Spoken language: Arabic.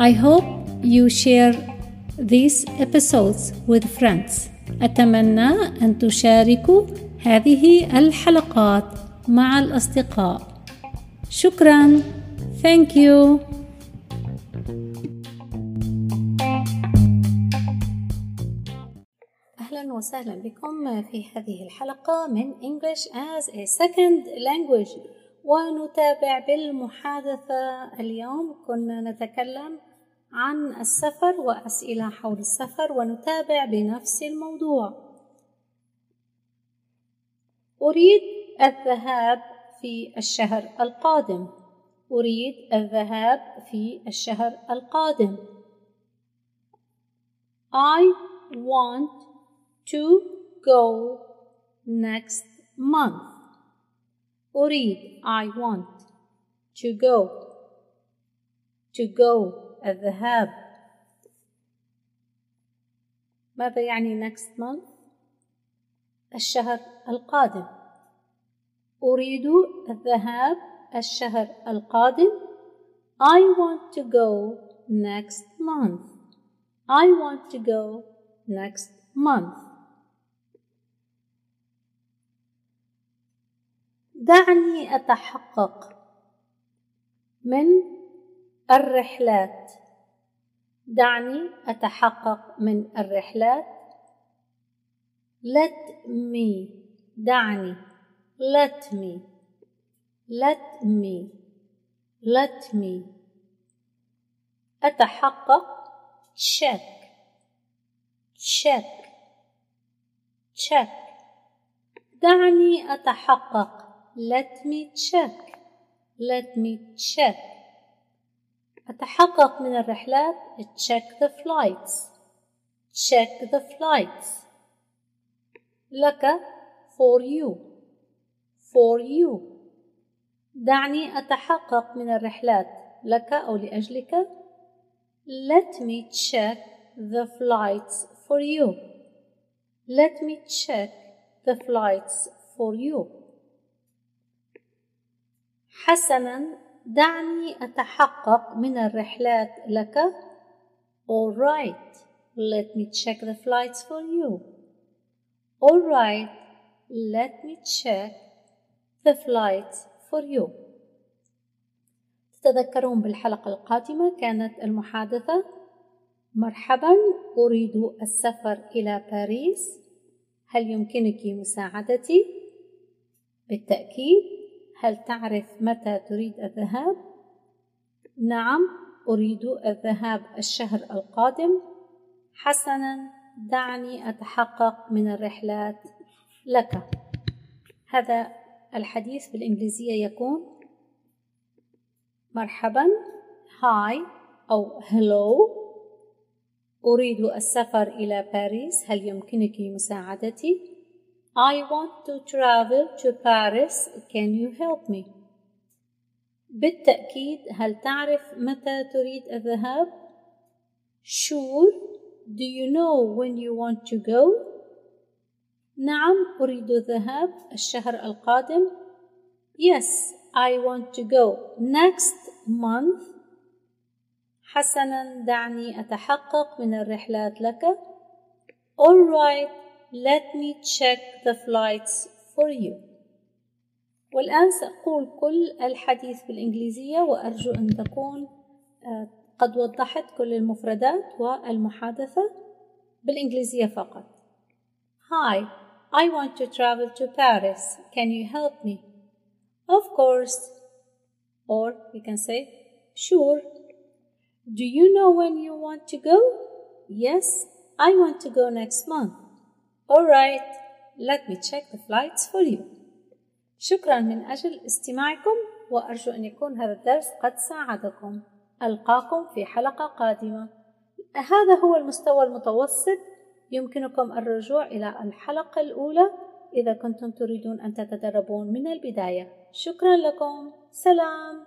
I hope you share these episodes with friends. أتمنى أن تشاركوا هذه الحلقات مع الأصدقاء. شكرا. Thank you. أهلا وسهلا بكم في هذه الحلقة من English as a Second Language ونتابع بالمحادثة اليوم. كنا نتكلم عن السفر وأسئلة حول السفر ونتابع بنفس الموضوع. أريد الذهاب في الشهر القادم. أريد الذهاب في الشهر القادم. I want to go next month. أريد I want to go to go الذهاب ماذا يعني next month الشهر القادم أريد الذهاب الشهر القادم I want to go next month I want to go next month دعني أتحقق من الرحلات. دعني أتحقق من الرحلات. Let me. دعني. Let me. Let me. Let me. أتحقق. Check. Check. Check. دعني أتحقق. Let me check let me check أتحقق من الرحلات check the flights check the flights لك for you for you دعني أتحقق من الرحلات لك أو لأجلك let me check the flights for you let me check the flights for you حسنا دعني أتحقق من الرحلات لك. All right let me check the flights for you. All right let me check the flights for you. تتذكرون بالحلقة القادمة كانت المحادثة. مرحبا أريد السفر إلى باريس. هل يمكنك مساعدتي؟ بالتأكيد. هل تعرف متى تريد الذهاب؟ نعم أريد الذهاب الشهر القادم حسنا دعني أتحقق من الرحلات لك هذا الحديث بالإنجليزية يكون مرحبا هاي أو هلو أريد السفر إلى باريس هل يمكنك مساعدتي؟ I want to travel to Paris can you help me؟ بالتأكيد هل تعرف متى تريد الذهاب؟ Sure Do you know when you want to go؟ نعم أريد الذهاب الشهر القادم Yes I want to go next month حسنا دعني أتحقق من الرحلات لك Alright let me check the flights for you والآن سأقول كل الحديث بالإنجليزية وأرجو أن تكون قد وضحت كل المفردات والمحادثة بالإنجليزية فقط Hi, I want to travel to Paris. Can you help me? Of course. Or we can say, Sure. Do you know when you want to go? Yes, I want to go next month. All right, let me check the flights for you. شكرا من أجل استماعكم وأرجو أن يكون هذا الدرس قد ساعدكم. ألقاكم في حلقة قادمة. هذا هو المستوى المتوسط يمكنكم الرجوع إلى الحلقة الأولى إذا كنتم تريدون أن تتدربون من البداية. شكرا لكم. سلام.